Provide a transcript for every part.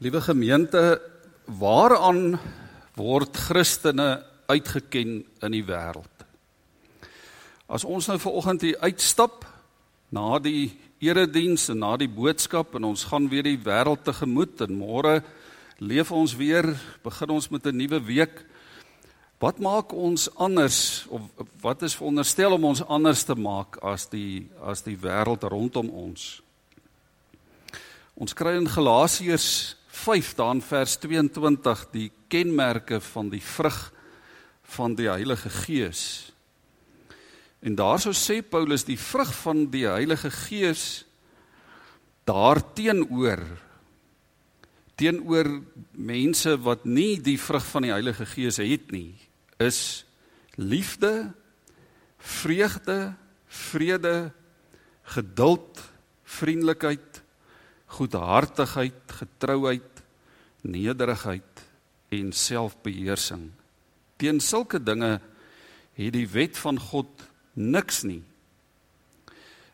Liewe gemeente, waaraan word Christene uitgeken in die wêreld? As ons nou vanoggend hier uitstap na die erediens en na die boodskap en ons gaan weer die wêreld tegemoet en môre leef ons weer, begin ons met 'n nuwe week. Wat maak ons anders of wat is veronderstel om ons anders te maak as die as die wêreld rondom ons? Ons kry in Galasiërs 5 dan vers 22 die kenmerke van die vrug van die Heilige Gees. En daarso sê Paulus die vrug van die Heilige Gees daarteenoor teenoor mense wat nie die vrug van die Heilige Gees het nie is liefde, vreugde, vrede, geduld, vriendelikheid, goedhartigheid, getrouheid, nederigheid en selfbeheersing. Teen sulke dinge het die wet van God niks nie.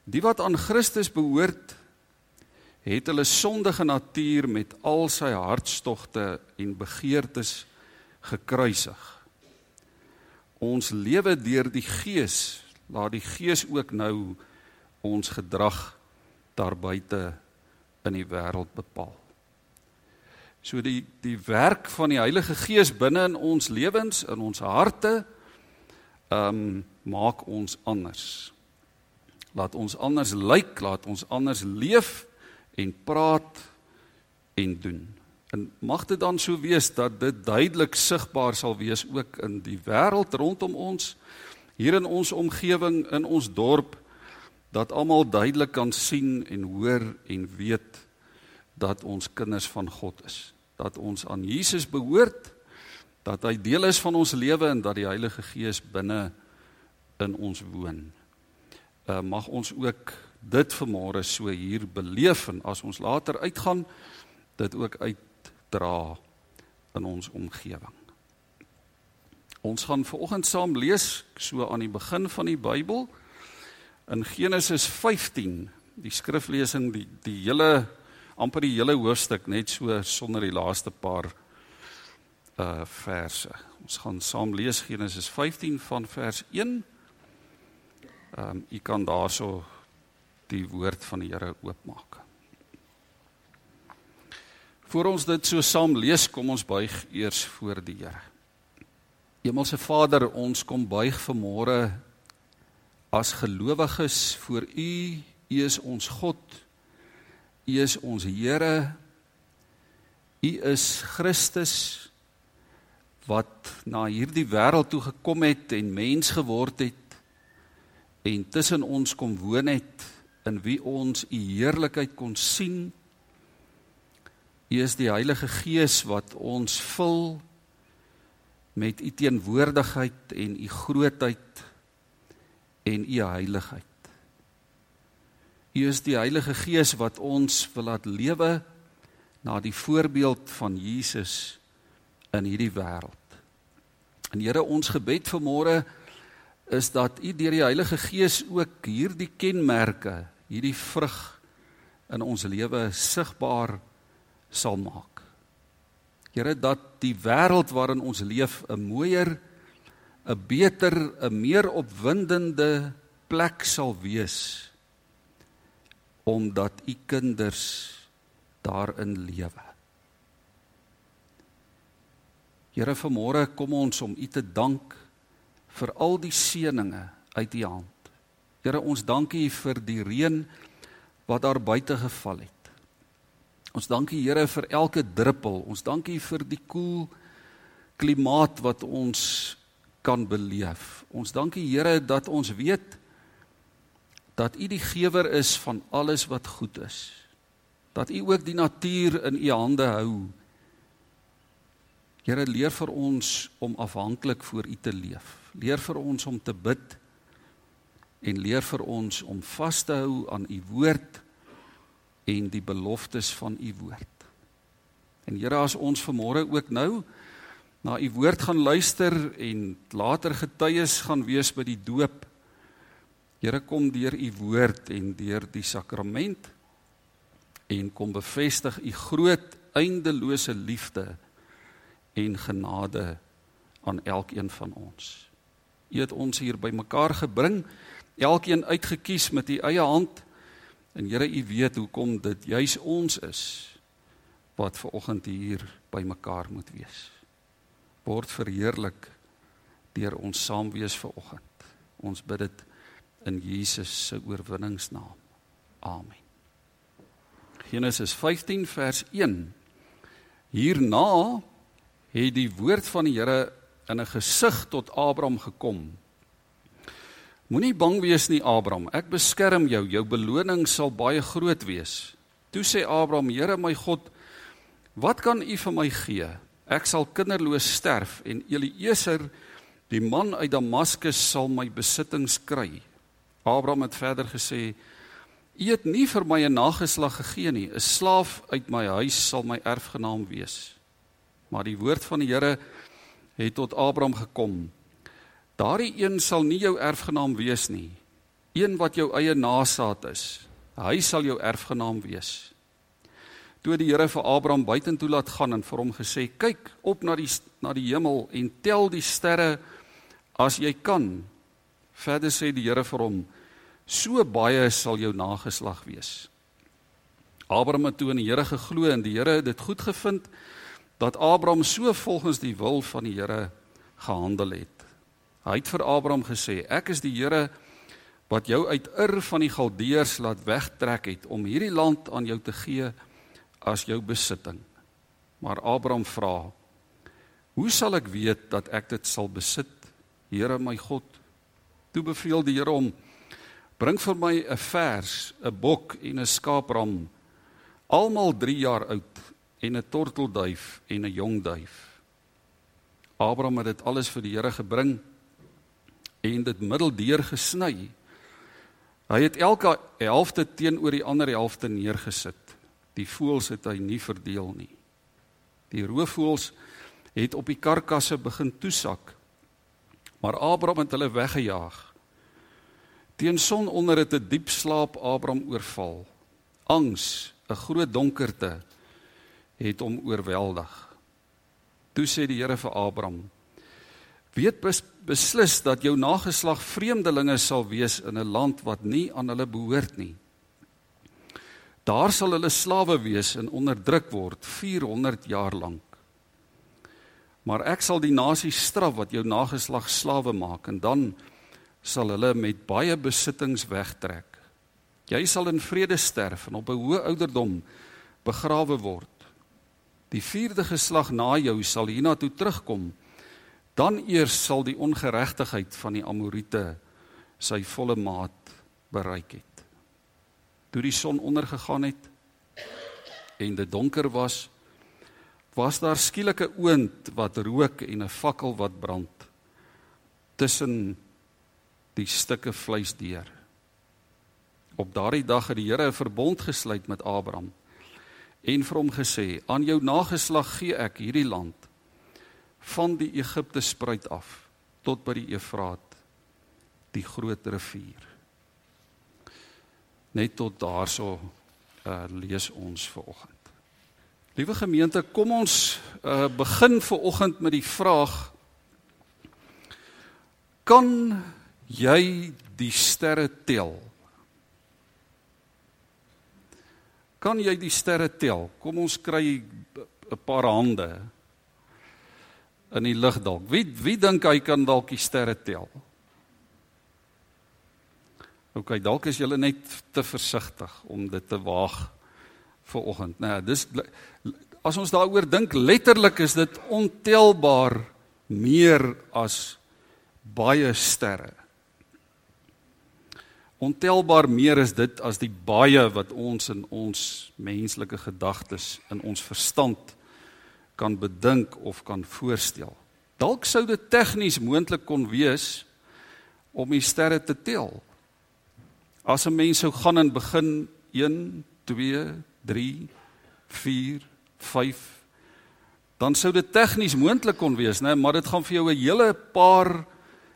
Die wat aan Christus behoort, het hulle sondige natuur met al sy hartstogte en begeertes gekruisig. Ons lewe deur die Gees, laat die Gees ook nou ons gedrag daar buite in die wêreld bepaal. So die die werk van die Heilige Gees binne in ons lewens, in ons harte, ehm um, maak ons anders. Laat ons anders lyk, laat ons anders leef en praat en doen. En mag dit dan so wees dat dit duidelik sigbaar sal wees ook in die wêreld rondom ons, hier in ons omgewing, in ons dorp, dat almal duidelik kan sien en hoor en weet dat ons kinders van God is dat ons aan Jesus behoort, dat hy deel is van ons lewe en dat die Heilige Gees binne in ons woon. Uh mag ons ook dit vanmôre so hier beleef en as ons later uitgaan dit ook uitdra in ons omgewing. Ons gaan vanoggend saam lees so aan die begin van die Bybel in Genesis 15, die skriflesing die die hele amper die hele hoofstuk net so sonder die laaste paar uh verse. Ons gaan saam lees Genesis 15 van vers 1. Ehm um, u kan daarso die woord van die Here oopmaak. Voor ons dit so saam lees, kom ons buig eers voor die Here. Hemelse Vader, ons kom buig vanmôre as gelowiges voor U. U is ons God. U is ons Here. U is Christus wat na hierdie wêreld toe gekom het en mens geword het en tussen ons kom woon het in wie ons u heerlikheid kon sien. U is die Heilige Gees wat ons vul met u teenwoordigheid en u grootheid en u heiligheid. U is die Heilige Gees wat ons wil laat lewe na die voorbeeld van Jesus in hierdie wêreld. En Here, ons gebed vanmôre is dat U deur die Heilige Gees ook hierdie kenmerke, hierdie vrug in ons lewe sigbaar sal maak. Here, dat die wêreld waarin ons leef 'n mooier, 'n beter, 'n meer opwindende plek sal wees omdat u kinders daarin lewe. Here vanmôre kom ons om u te dank vir al die seëninge uit u hand. Here ons dank u vir die reën wat daar buite geval het. Ons dank u Here vir elke druppel. Ons dank u vir die koel klimaat wat ons kan beleef. Ons dank u Here dat ons weet dat U die gewer is van alles wat goed is. Dat U ook die natuur in U hande hou. Here leer vir ons om afhanklik voor U te leef. Leer vir ons om te bid en leer vir ons om vas te hou aan U woord en die beloftes van U woord. En Here as ons vanmôre ook nou na U woord gaan luister en later getuies gaan wees by die doop Here kom deur u woord en deur die sakrament en kom bevestig u groot eindelose liefde en genade aan elkeen van ons. U het ons hier bymekaar gebring, elkeen uitgekies met u eie hand. En Here, u weet hoekom dit juis ons is wat ver oggend hier bymekaar moet wees. Word verheerlik deur ons saam wees ver oggend. Ons bid dit in Jesus se oorwinningsnaam. Amen. Genesis 15 vers 1. Hierna het die woord van die Here in 'n gesig tot Abraham gekom. Moenie bang wees nie Abraham, ek beskerm jou, jou beloning sal baie groot wees. Toe sê Abraham: Here my God, wat kan U vir my gee? Ek sal kinderloos sterf en Eliezer, die man uit Damaskus, sal my besittings kry. Abraham het verder gesê: U het nie vir my 'n nageslag gegee nie. 'n Slaaf uit my huis sal my erfgenaam wees. Maar die woord van die Here het tot Abraham gekom. Daardie een sal nie jou erfgenaam wees nie. Een wat jou eie nasaad is. Hy sal jou erfgenaam wees. Toe die Here vir Abraham buitentoe laat gaan en vir hom gesê: "Kyk op na die na die hemel en tel die sterre as jy kan." Verder sê die Here vir hom: "So baie sal jou nageslag wees." Abraham het toe in die Here geglo en die Here het dit goed gevind dat Abraham so volgens die wil van die Here gehandel het. Hy het vir Abraham gesê: "Ek is die Here wat jou uit Ur van die Galdeërs laat wegtrek het om hierdie land aan jou te gee as jou besitting." Maar Abraham vra: "Hoe sal ek weet dat ek dit sal besit, Here my God?" Toe beveel die Here hom: "Bring vir my 'n vers, 'n bok en 'n skaapram, almal 3 jaar oud." en 'n tortelduif en 'n jong duif. Abraham het dit alles vir die Here gebring en dit middeldeur gesny. Hy het elke helfte teenoor die ander helfte neergesit. Die voëls het hy nie verdeel nie. Die roofvoëls het op die karkasse begin toesak. Maar Abraham het hulle weggejaag. Teen son onder het 'n diep slaap Abraham oorval. Angs, 'n groot donkerte het hom oorweldig. Toe sê die Here vir Abraham: "Weet bes, beslis dat jou nageslag vreemdelinge sal wees in 'n land wat nie aan hulle behoort nie. Daar sal hulle slawe wees en onderdruk word 400 jaar lank. Maar ek sal die nasie straf wat jou nageslag slawe maak en dan sal hulle met baie besittings wegtrek. Jy sal in vrede sterf en op 'n hoë ouderdom begrawe word. Die vierde geslag na jou sal hiernatoe terugkom. Dan eers sal die ongeregtigheid van die Amorite sy volle maat bereik het. Toe die son ondergegaan het en dit donker was, was daar skielik 'n oond wat rook en 'n fakkel wat brand tussen die stukke vleis deur. Op daardie dag het die Here 'n verbond gesluit met Abraham en vir hom gesê: "Aan jou nageslag gee ek hierdie land van die Egipte spruit af tot by die Efraat, die groot rivier." Net tot daarso uh, lees ons vir oggend. Liewe gemeente, kom ons uh, begin vir oggend met die vraag: Kan jy die sterre tel? Kan jy die sterre tel? Kom ons kry 'n paar hande in die lug dalk. Wie wie dink hy kan dalk die sterre tel? OK, dalk is julle net te versigtig om dit te waag vir oggend. Nee, dis as ons daaroor dink, letterlik is dit ontelbaar meer as baie sterre. Ontelbaar meer is dit as die baie wat ons in ons menslike gedagtes in ons verstand kan bedink of kan voorstel. Dalk sou dit tegnies moontlik kon wees om die sterre te tel. As 'n mens sou gaan en begin 1 2 3 4 5 dan sou dit tegnies moontlik kon wees, né, maar dit gaan vir jou 'n hele paar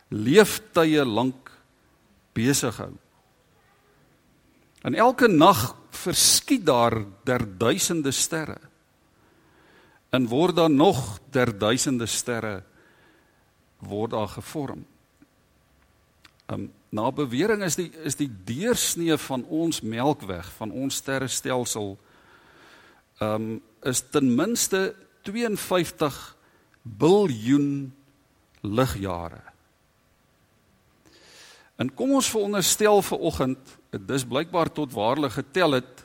leeftye lank besig hou. En elke nag verskiet daar der duisende sterre. en word daar nog der duisende sterre word daar gevorm. Um na bewering is die is die deursnee van ons melkweg van ons sterrestelsel um is ten minste 52 biljoen ligjare. En kom ons veronderstel vir oggend, dis blykbaar tot waarlik getel het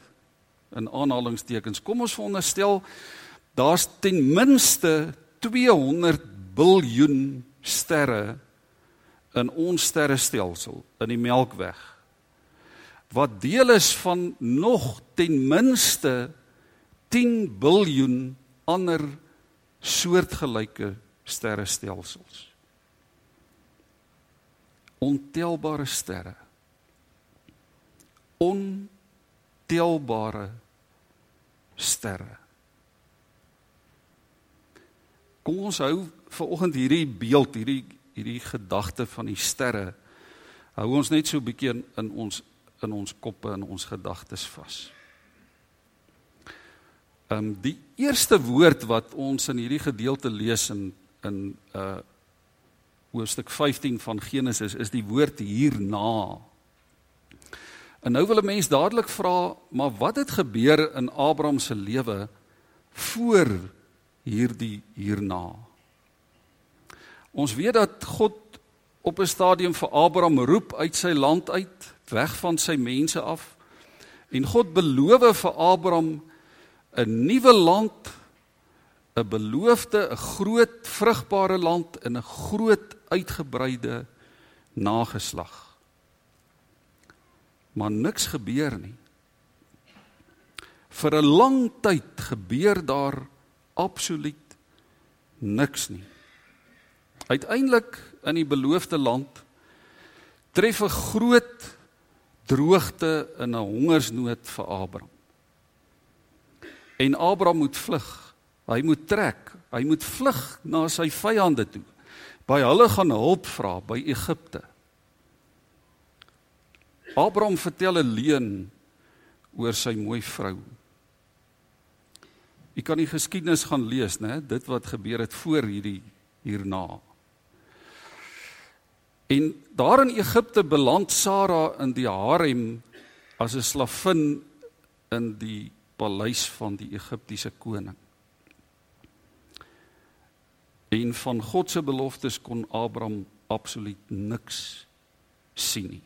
in aanhalingstekens. Kom ons veronderstel daar's ten minste 200 biljoen sterre in ons sterrestelsel in die Melkweg wat deel is van nog ten minste 10 biljoen ander soortgelyke sterrestelsels. Ontelbare sterre. Ontelbare sterre. Kom ons hou vir oggend hierdie beeld, hierdie hierdie gedagte van die sterre hou ons net so 'n bietjie in, in ons in ons koppe en ons gedagtes vas. Ehm um, die eerste woord wat ons in hierdie gedeelte lees in in uh hoofstuk 15 van Genesis is die woord hierna. En nou wil 'n mens dadelik vra, maar wat het gebeur in Abraham se lewe voor hierdie hierna? Ons weet dat God op 'n stadium vir Abraham roep uit sy land uit, weg van sy mense af. En God beloof vir Abraham 'n nuwe land, 'n beloofde, 'n groot vrugbare land in 'n groot uitgebreide nageslag. Maar niks gebeur nie. Vir 'n lang tyd gebeur daar absoluut niks nie. Uiteindelik in die beloofde land tref 'n groot droogte in 'n hongersnood vir Abraham. En Abraham moet vlug. Hy moet trek. Hy moet vlug na sy vyande toe. By hulle gaan hulp vra by Egipte. Abraham vertel 'n leuen oor sy mooi vrou. U kan die geskiedenis gaan lees, né? Dit wat gebeur het voor hierdie hierna. En daar in Egipte beland Sara in die harem as 'n slavin in die paleis van die Egiptiese koning. En van God se beloftes kon Abraham absoluut niks sien nie.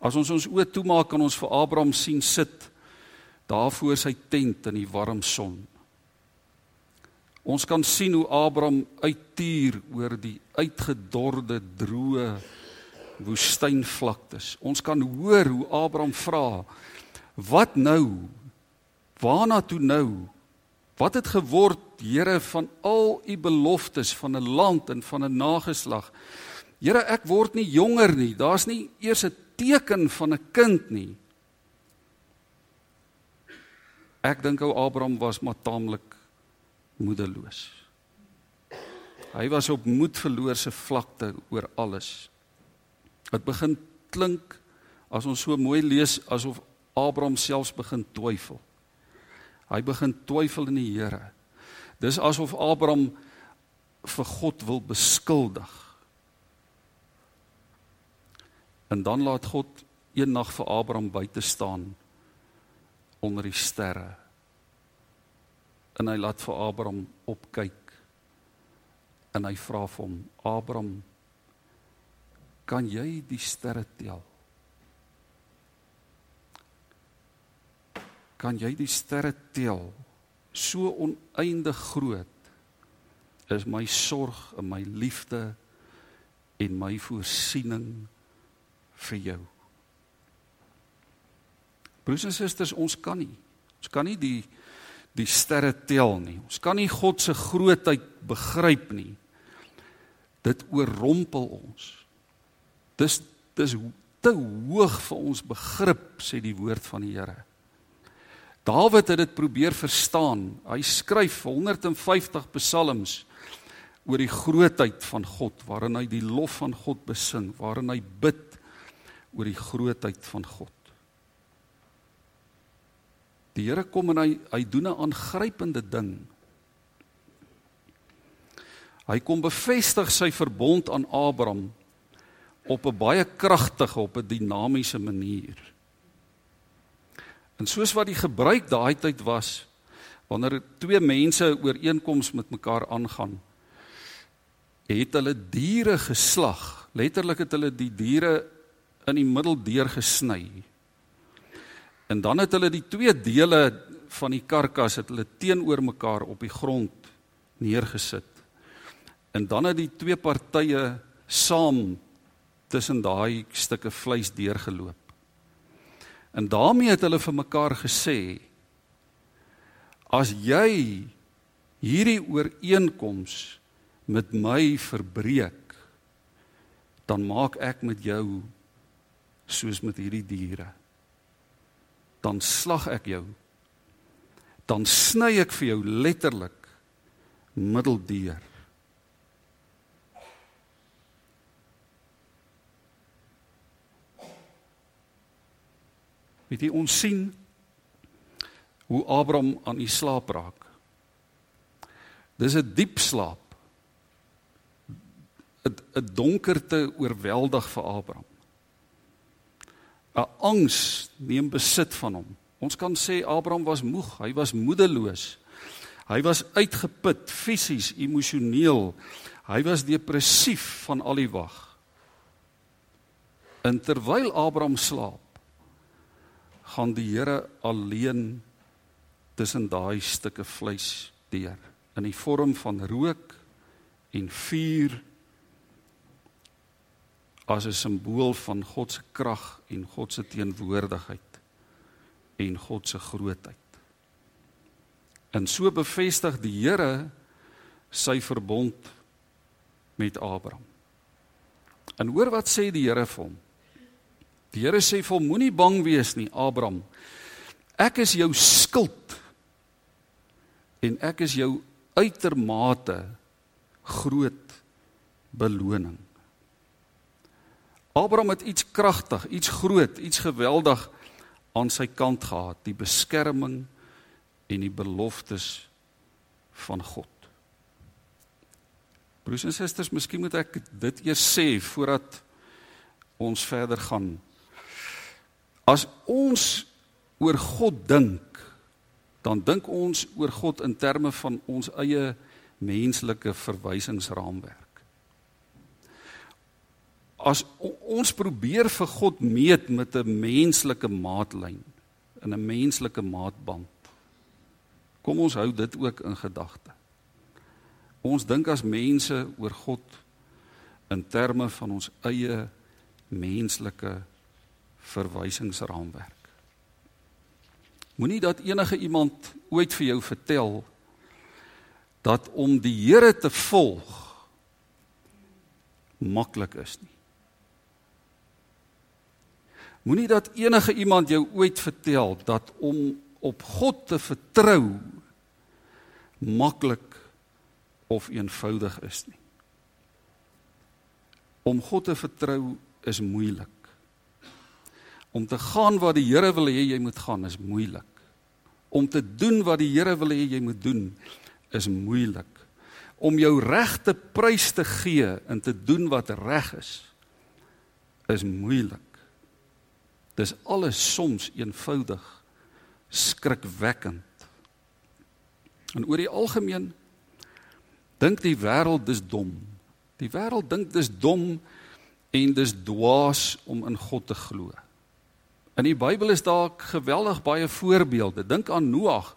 As ons ons oë toemaak kan ons vir Abraham sien sit daar voor sy tent in die warm son. Ons kan sien hoe Abraham uittuur oor die uitgedorde droë woestynvlaktes. Ons kan hoor hoe Abraham vra: "Wat nou? Waarna toe nou? Wat het geword, Here, van al u beloftes van 'n land en van 'n nageslag? Here, ek word nie jonger nie. Daar's nie eers 'n teken van 'n kind nie." Ek dink ou Abraham was maar taamlik moedeloos. Hy was op moedverloorse vlakte oor alles. Dit begin klink as ons so mooi lees asof Abraham selfs begin twyfel. Hy begin twyfel in die Here. Dis asof Abraham vir God wil beskuldig. En dan laat God eendag vir Abraham buite staan onder die sterre en hy laat vir Abraham opkyk. En hy vra vir hom Abraham kan jy die sterre tel? Kan jy die sterre tel? So oneindig groot is my sorg en my liefde en my voorsiening vir jou. Broers en susters ons kan nie ons kan nie die die sterre tel nie. Ons kan nie God se grootheid begryp nie. Dit oorrompel ons. Dis dis te hoog vir ons begrip sê die woord van die Here. Dawid het dit probeer verstaan. Hy skryf 150 psalms oor die grootheid van God waarin hy die lof van God besing, waarin hy bid oor die grootheid van God. Die Here kom en hy hy doen 'n aangrypende ding. Hy kom bevestig sy verbond aan Abraham op 'n baie kragtige, op 'n dinamiese manier. En soos wat die gebruik daai tyd was, wanneer twee mense ooreenkoms met mekaar aangaan, het hulle diere geslag. Letterlik het hulle die diere in die middel deur gesny. En dan het hulle die twee dele van die karkas het hulle teenoor mekaar op die grond neergesit. En dan het die twee partye saam tussen daai stukke vleis deurgeloop. En daarmee het hulle vir mekaar gesê as jy hierdie ooreenkoms met my verbreek dan maak ek met jou soos met hierdie diere. Dan slag ek jou. Dan sny ek vir jou letterlik middeldeur. Weet jy ons sien hoe Abraham aan die slaap raak. Dis 'n diep slaap. 'n 'n donkerte oorweldig vir Abraham. 'n Angs neem besit van hom. Ons kan sê Abraham was moeg, hy was moedeloos. Hy was uitgeput fisies, emosioneel. Hy was depressief van al die wag. En terwyl Abraham slaap, gaan die Here alleen tussen daai stukke vleis deur in die vorm van rook en vuur as 'n simbool van God se krag en God se teenwoordigheid en God se grootheid. En so bevestig die Here sy verbond met Abraham. En hoor wat sê die Here vir hom? Die Here sê vir hom moenie bang wees nie, Abraham. Ek is jou skild en ek is jou uitermate groot beloning. Abraham het iets kragtig, iets groot, iets geweldig aan sy kant gehad, die beskerming en die beloftes van God. Broers en susters, miskien moet ek dit eers sê voordat ons verder gaan. As ons oor God dink, dan dink ons oor God in terme van ons eie menslike verwysingsraamwerk. As ons probeer vir God meet met 'n menslike maatlyn, in 'n menslike maatband. Kom ons hou dit ook in gedagte. Ons dink as mense oor God in terme van ons eie menslike verwysingsraamwerk. Moenie dat enige iemand ooit vir jou vertel dat om die Here te volg maklik is nie. Moenie dat enige iemand jou ooit vertel dat om op God te vertrou maklik of eenvoudig is nie. Om God te vertrou is moeilik. Om te gaan waar die Here wil hê jy moet gaan is moeilik. Om te doen wat die Here wil hê jy moet doen is moeilik. Om jou regte prys te gee en te doen wat reg is is moeilik. Dis alles soms eenvoudig skrikwekkend. En oor die algemeen dink die wêreld dis dom. Die wêreld dink dis dom en dis dwaas om in God te glo. In die Bybel is daar geweldig baie voorbeelde. Dink aan Noag.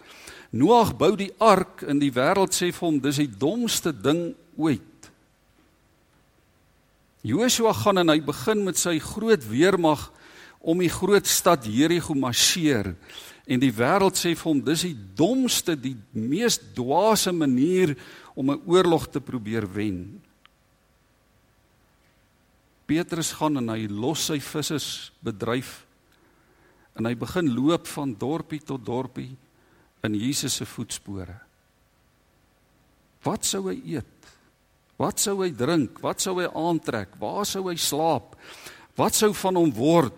Noag bou die ark en die wêreld sê vir hom dis die domste ding ooit. Joshua gaan en hy begin met sy groot weermag om die groot stad Jerigo marseer en die wêreld sê vir hom dis die domste, die mees dwaase manier om 'n oorlog te probeer wen. Petrus gaan en hy los sy vissersbedryf en hy begin loop van dorpie tot dorpie in Jesus se voetspore. Wat sou hy eet? Wat sou hy drink? Wat sou hy aantrek? Waar sou hy slaap? Wat sou van hom word?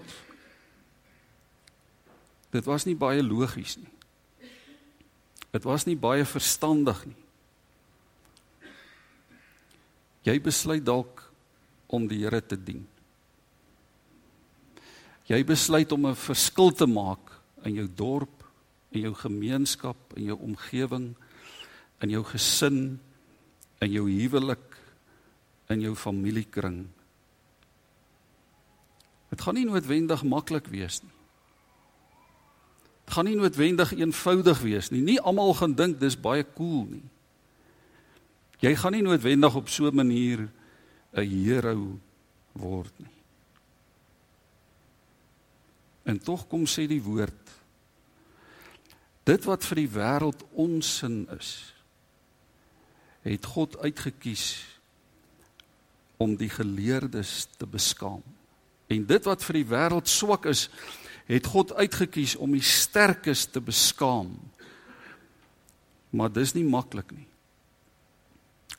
Dit was nie baie logies nie. Dit was nie baie verstandig nie. Jy besluit dalk om die Here te dien. Jy besluit om 'n verskil te maak in jou dorp, in jou gemeenskap, in jou omgewing, in jou gesin, in jou huwelik, in jou familiekring. Dit gaan nie noodwendig maklik wees nie. Dit gaan nie noodwendig eenvoudig wees nie. Nie almal gaan dink dis baie cool nie. Jy gaan nie noodwendig op so 'n manier 'n hero word nie. En tog kom sê die woord dit wat vir die wêreld onsin is het God uitget kies om die geleerdes te beskaam. En dit wat vir die wêreld swak is, het God uitget kies om die sterkes te beskaam. Maar dis nie maklik nie.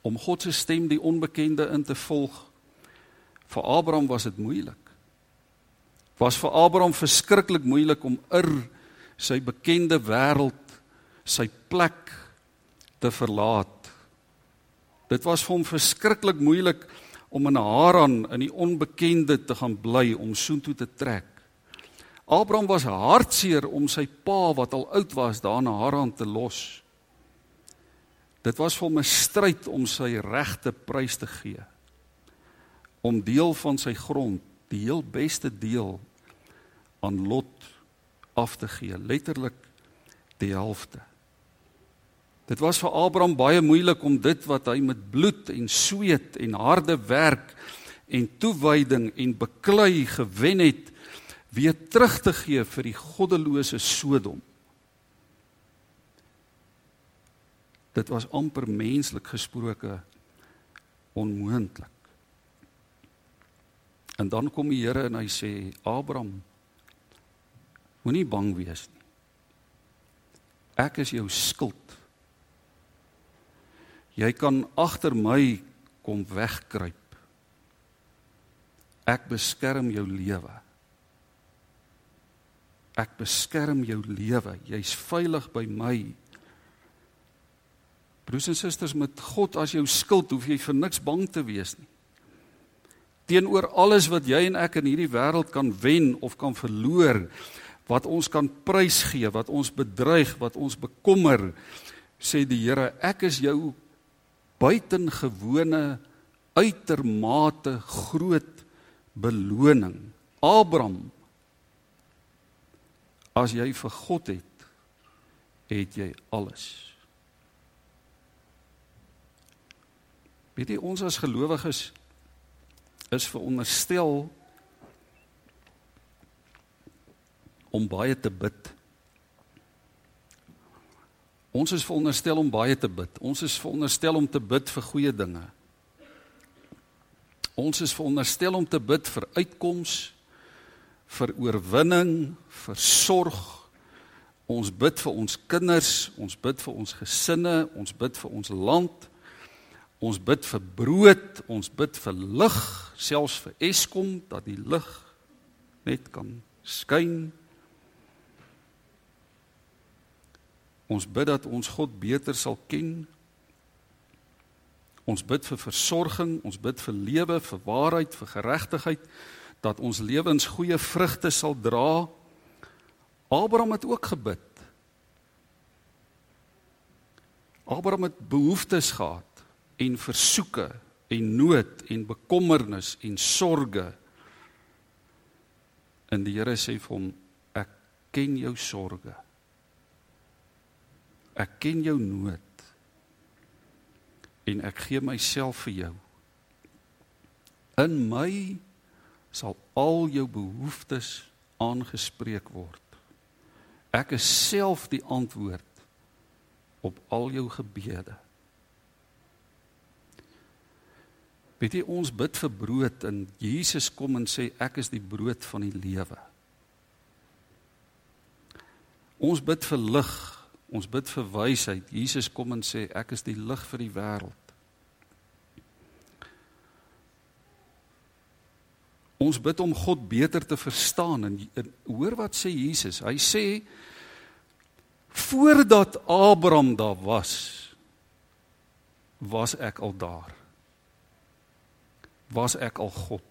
Om God se stem die onbekende in te volg vir Abraham was dit moeilik was vir Abraham verskriklik moeilik om ir sy bekende wêreld, sy plek te verlaat. Dit was vir hom verskriklik moeilik om in Haran in die onbekende te gaan bly om soontoe te trek. Abraham was hartseer om sy pa wat al oud was daar na Haran te los. Dit was vir hom 'n stryd om sy regte prys te gee. Om deel van sy grond, die heel beste deel aan Lot af te gee, letterlik die helfte. Dit was vir Abraham baie moeilik om dit wat hy met bloed en sweet en harde werk en toewyding en beklei gewen het, weer terug te gee vir die goddelose Sodom. Dit was amper menslik gesproke onmoontlik. En dan kom die Here en hy sê Abraham Moenie bang wees nie. Ek is jou skild. Jy kan agter my kom wegkruip. Ek beskerm jou lewe. Ek beskerm jou lewe. Jy's veilig by my. Broers en susters, met God as jou skild, hoef jy vir niks bang te wees nie. Teenoor alles wat jy en ek in hierdie wêreld kan wen of kan verloor, wat ons kan prysgee, wat ons bedreig, wat ons bekommer, sê die Here, ek is jou buitengewone uitermate groot beloning. Abraham as jy vir God het, het jy alles. Weet jy ons as gelowiges is veronderstel om baie te bid. Ons is veronderstel om baie te bid. Ons is veronderstel om te bid vir goeie dinge. Ons is veronderstel om te bid vir uitkoms, vir oorwinning, vir sorg. Ons bid vir ons kinders, ons bid vir ons gesinne, ons bid vir ons land. Ons bid vir brood, ons bid vir lig, selfs vir Eskom dat die lig net kan skyn. Ons bid dat ons God beter sal ken. Ons bid vir versorging, ons bid vir lewe, vir waarheid, vir geregtigheid dat ons lewens goeie vrugte sal dra. Abraham het ook gebid. Abraham het behoeftes gehad en versoeke en nood en bekommernis en sorges. En die Here sê vir hom ek ken jou sorges. Ek ken jou nood. En ek gee myself vir jou. In my sal al jou behoeftes aangespreek word. Ek is self die antwoord op al jou gebede. Weet jy ons bid vir brood en Jesus kom en sê ek is die brood van die lewe. Ons bid vir lig Ons bid vir wysheid. Jesus kom en sê ek is die lig vir die wêreld. Ons bid om God beter te verstaan en, en hoor wat sê Jesus. Hy sê Voordat Abraham daar was, was ek al daar. Was ek al God.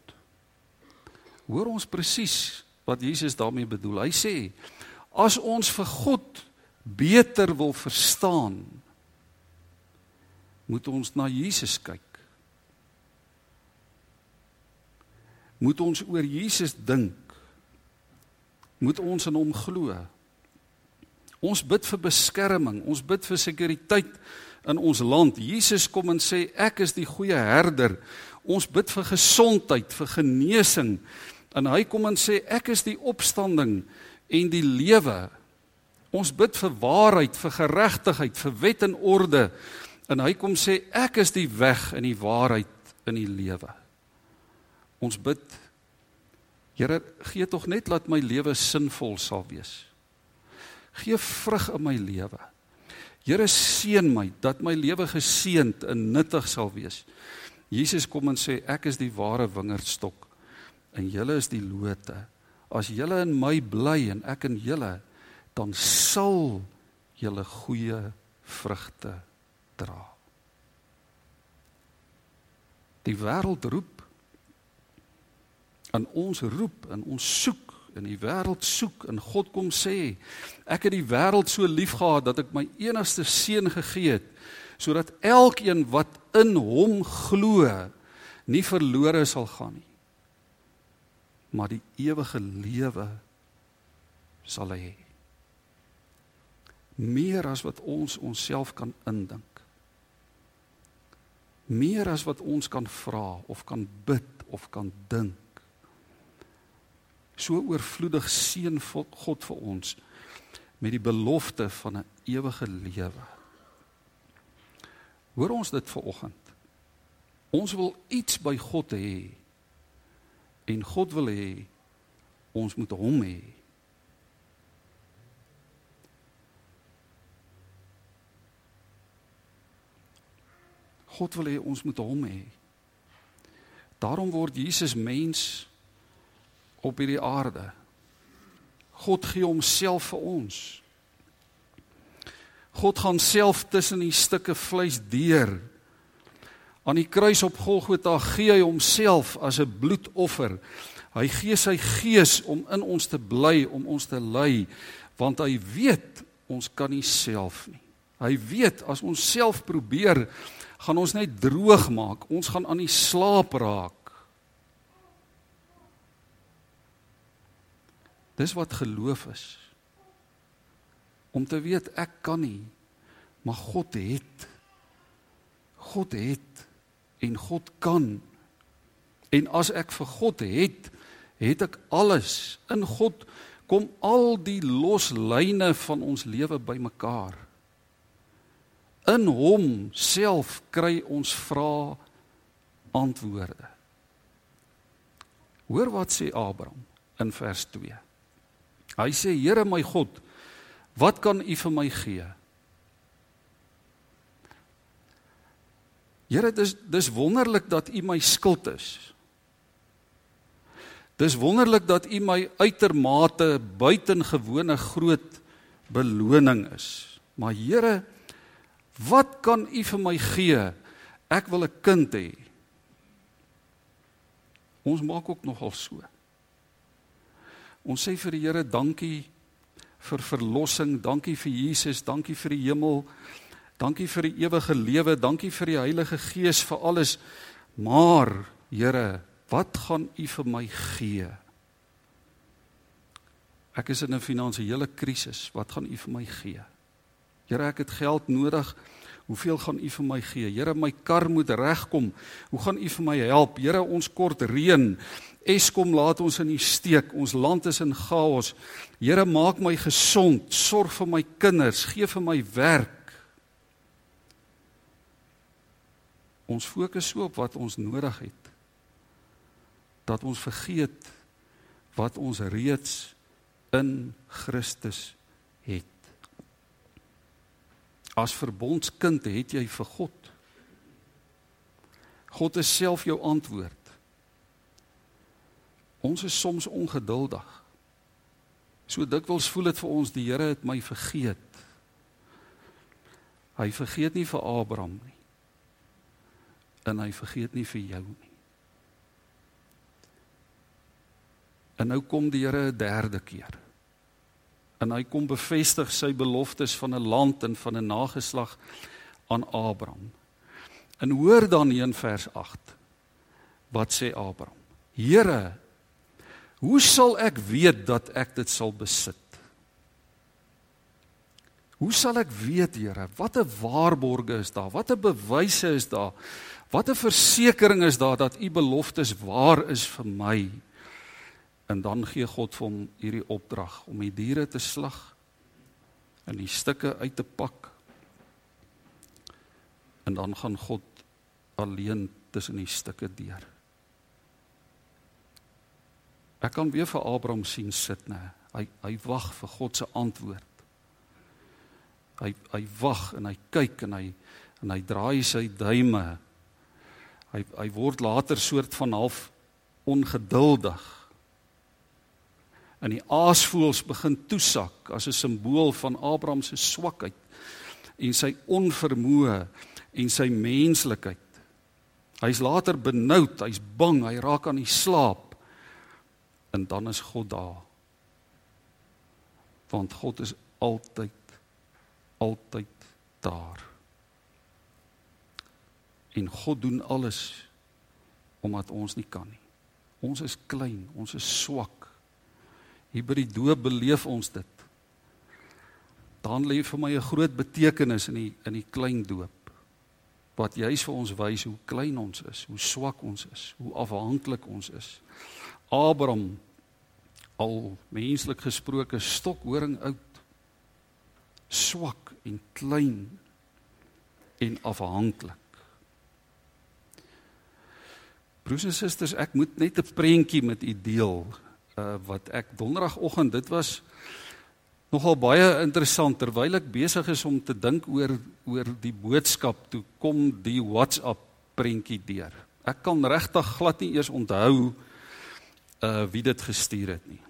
Hoor ons presies wat Jesus daarmee bedoel. Hy sê as ons vir God beter wil verstaan, moet ons na Jesus kyk. Moet ons oor Jesus dink. Moet ons in hom glo. Ons bid vir beskerming, ons bid vir sekuriteit in ons land. Jesus kom en sê ek is die goeie herder. Ons bid vir gesondheid, vir genesing. En hy kom en sê ek is die opstanding en die lewe. Ons bid vir waarheid, vir geregtigheid, vir wet en orde. En hy kom sê ek is die weg en die waarheid in die lewe. Ons bid Here, gee tog net laat my lewe sinvol sal wees. Gee vrug in my lewe. Here seën my dat my lewe geseënd en nuttig sal wees. Jesus kom en sê ek is die ware wingerdstok en julle is die lote. As julle in my bly en ek in julle, dan sal julle goeie vrugte dra. Die wêreld roep en ons roep en ons soek en die wêreld soek en God kom sê ek het die wêreld so liefgehad dat ek my enigste seun gegee het sodat elkeen wat in hom glo nie verlore sal gaan nie maar die ewige lewe sal hê meer as wat ons onsself kan indink meer as wat ons kan vra of kan bid of kan dink. So oorvloedig seën God vir ons met die belofte van 'n ewige lewe. Hoor ons dit ver oggend. Ons wil iets by God hê. En God wil hê ons moet hom hê. God wil hê ons moet hom hê. Daarom word Jesus mens op hierdie aarde. God gee homself vir ons. God gaan self tussen die stukke vleis deur. Aan die kruis op Golgotha gee hy homself as 'n bloedoffer. Hy gee sy gees om in ons te bly, om ons te lei, want hy weet ons kan nie self nie. Hy weet as ons self probeer gaan ons net droog maak. Ons gaan aan die slaap raak. Dis wat geloof is. Om te weet ek kan nie, maar God het. God het en God kan. En as ek vir God het, het ek alles. In God kom al die loslyne van ons lewe bymekaar. In hom self kry ons vra antwoorde. Hoor wat sê Abraham in vers 2. Hy sê: "Here my God, wat kan U vir my gee?" Here, dis dis wonderlik dat U my skuld is. Dis wonderlik dat U my uitermate buitengewone groot beloning is. Maar Here, Wat kan u vir my gee? Ek wil 'n kind hê. Ons maak ook nogal so. Ons sê vir die Here dankie vir verlossing, dankie vir Jesus, dankie vir die hemel, dankie vir die ewige lewe, dankie vir die Heilige Gees vir alles. Maar Here, wat gaan u vir my gee? Ek is in 'n finansiële krisis. Wat gaan u vir my gee? Here, ek het geld nodig. Hoeveel gaan U vir my gee? Here, my kar moet regkom. Hoe gaan U vir my help? Here, ons kort reën. Eskom laat ons in die steek. Ons land is in chaos. Here, maak my gesond. Sorg vir my kinders. Gee vir my werk. Ons fokus so op wat ons nodig het. Dat ons vergeet wat ons reeds in Christus het. As verbondskind het jy vir God. God is self jou antwoord. Ons is soms ongeduldig. So dikwels voel dit vir ons die Here het my vergeet. Hy vergeet nie vir Abraham nie. En hy vergeet nie vir jou nie. En nou kom die Here 'n derde keer. En hy kom bevestig sy beloftes van 'n land en van 'n nageslag aan Abraham. En hoor dan hier in vers 8. Wat sê Abraham? Here, hoe sal ek weet dat ek dit sal besit? Hoe sal ek weet, Here? Watter waarborge is daar? Watter bewyse is daar? Watter versekering is daar dat u beloftes waar is vir my? En dan gee God vir hom hierdie opdrag om die diere te slag en die stukke uit te pak. En dan gaan God alleen tussen die stukke deur. Ek kan weer vir Abraham sien sit nê. Hy hy wag vir God se antwoord. Hy hy wag en hy kyk en hy en hy draai sy duime. Hy hy word later soort van half ongeduldig. En die aasvoëls begin toesak as 'n simbool van Abraham se swakheid en sy onvermoë en sy menslikheid. Hy's later benoud, hy's bang, hy raak aan die slaap. En dan is God daar. Want God is altyd altyd daar. En God doen alles omdat ons nie kan nie. Ons is klein, ons is swak. Hier by die doop beleef ons dit. Dan lê vir my 'n groot betekenis in die in die klein doop. Wat juis vir ons wys hoe klein ons is, hoe swak ons is, hoe afhanklik ons is. Abraham al menslik gesproke stokhoring oud swak en klein en afhanklik. Broers en susters, ek moet net 'n prentjie met u deel uh wat ek donderdagoggend dit was nogal baie interessant terwyl ek besig is om te dink oor oor die boodskap toe kom die WhatsApp prentjie deur. Ek kan regtig glad nie eers onthou uh wie dit gestuur het nie.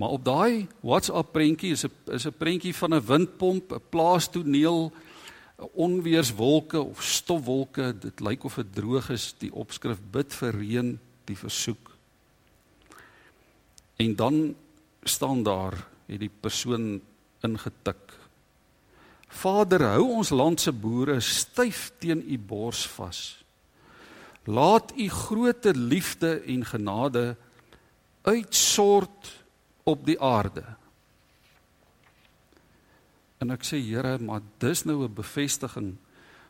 Maar op daai WhatsApp prentjie is 'n is 'n prentjie van 'n windpomp, 'n plaastoneel, onweerswolke of stofwolke. Dit lyk of dit droog is. Die opskrif bid vir reën, die versoek. En dan staan daar het die persoon ingetik. Vader, hou ons land se boere styf teen u bors vas. Laat u groote liefde en genade uitsort op die aarde. En ek sê Here, maar dis nou 'n bevestiging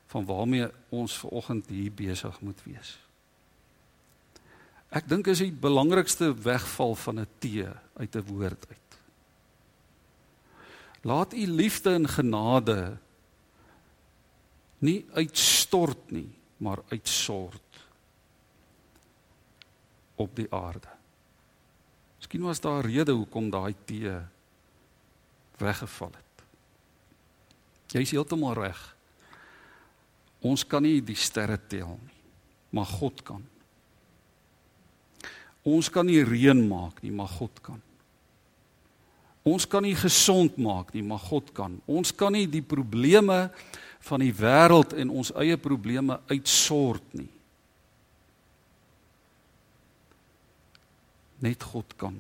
van waarmee ons ver oggend hier besig moet wees. Ek dink is die belangrikste wegval van 'n T uit 'n woord uit. Laat u liefde en genade nie uitstort nie, maar uitsort op die aarde. Miskien was daar 'n rede hoekom daai tee weggeval het. Jy is heeltemal reg. Ons kan nie die sterre tel nie, maar God kan. Ons kan nie reën maak nie, maar God kan. Ons kan nie gesond maak nie, maar God kan. Ons kan nie die probleme van die wêreld en ons eie probleme uitsort nie. Net God kan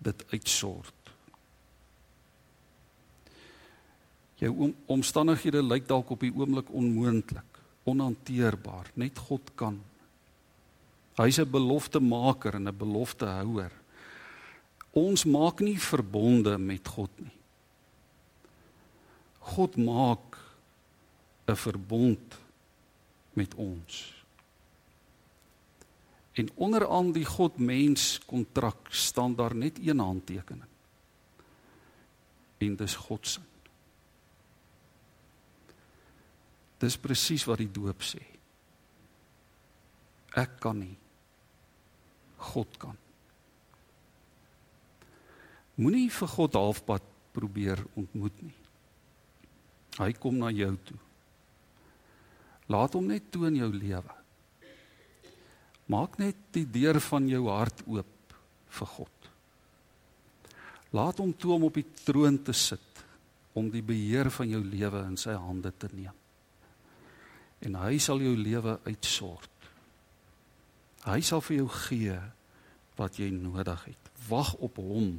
dit uitsort. Jou om, omstandighede lyk dalk op die oomblik onmoontlik, onhanteerbaar. Net God kan. Hy's 'n beloftemaker en 'n beloftehouer. Ons maak nie verbonde met God nie. God maak 'n verbond met ons. En onderaan die God mens kontrak staan daar net een handtekening. En dis God se. Dis presies wat die doop sê. Ek kan nie. God kan. Moenie vir God halfpad probeer ontmoet nie. Hy kom na jou toe. Laat hom net toe in jou lewe. Maak net die deur van jou hart oop vir God. Laat hom toe om op die troon te sit, om die beheer van jou lewe in sy hande te neem. En hy sal jou lewe uitsort. Hy sal vir jou gee wat jy nodig het. Wag op hom.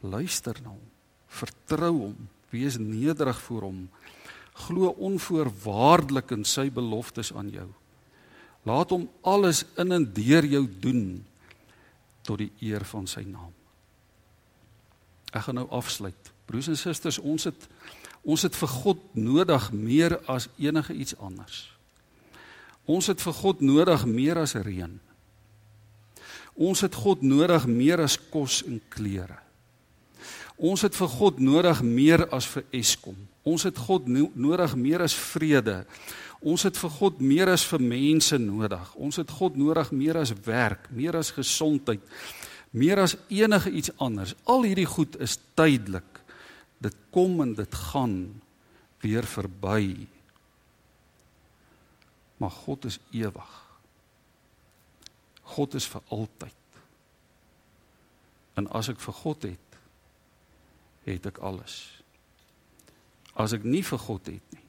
Luister na hom. Vertrou hom. Wees nederig voor hom. Glo onvoorwaardelik in sy beloftes aan jou. Laat hom alles in en deur jou doen tot die eer van sy naam. Ek gaan nou afsluit. Broers en susters, ons het ons het vir God nodig meer as enige iets anders. Ons het vir God nodig meer as reën. Ons het God nodig meer as kos en klere. Ons het vir God nodig meer as vir Eskom. Ons het God no nodig meer as vrede. Ons het vir God meer as vir mense nodig. Ons het God nodig meer as werk, meer as gesondheid, meer as enige iets anders. Al hierdie goed is tydelik. Dit kom en dit gaan weer verby. Maar God is ewig. God is vir altyd. En as ek vir God het, het ek alles. As ek nie vir God het nie,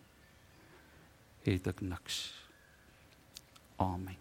het ek niks. Amen.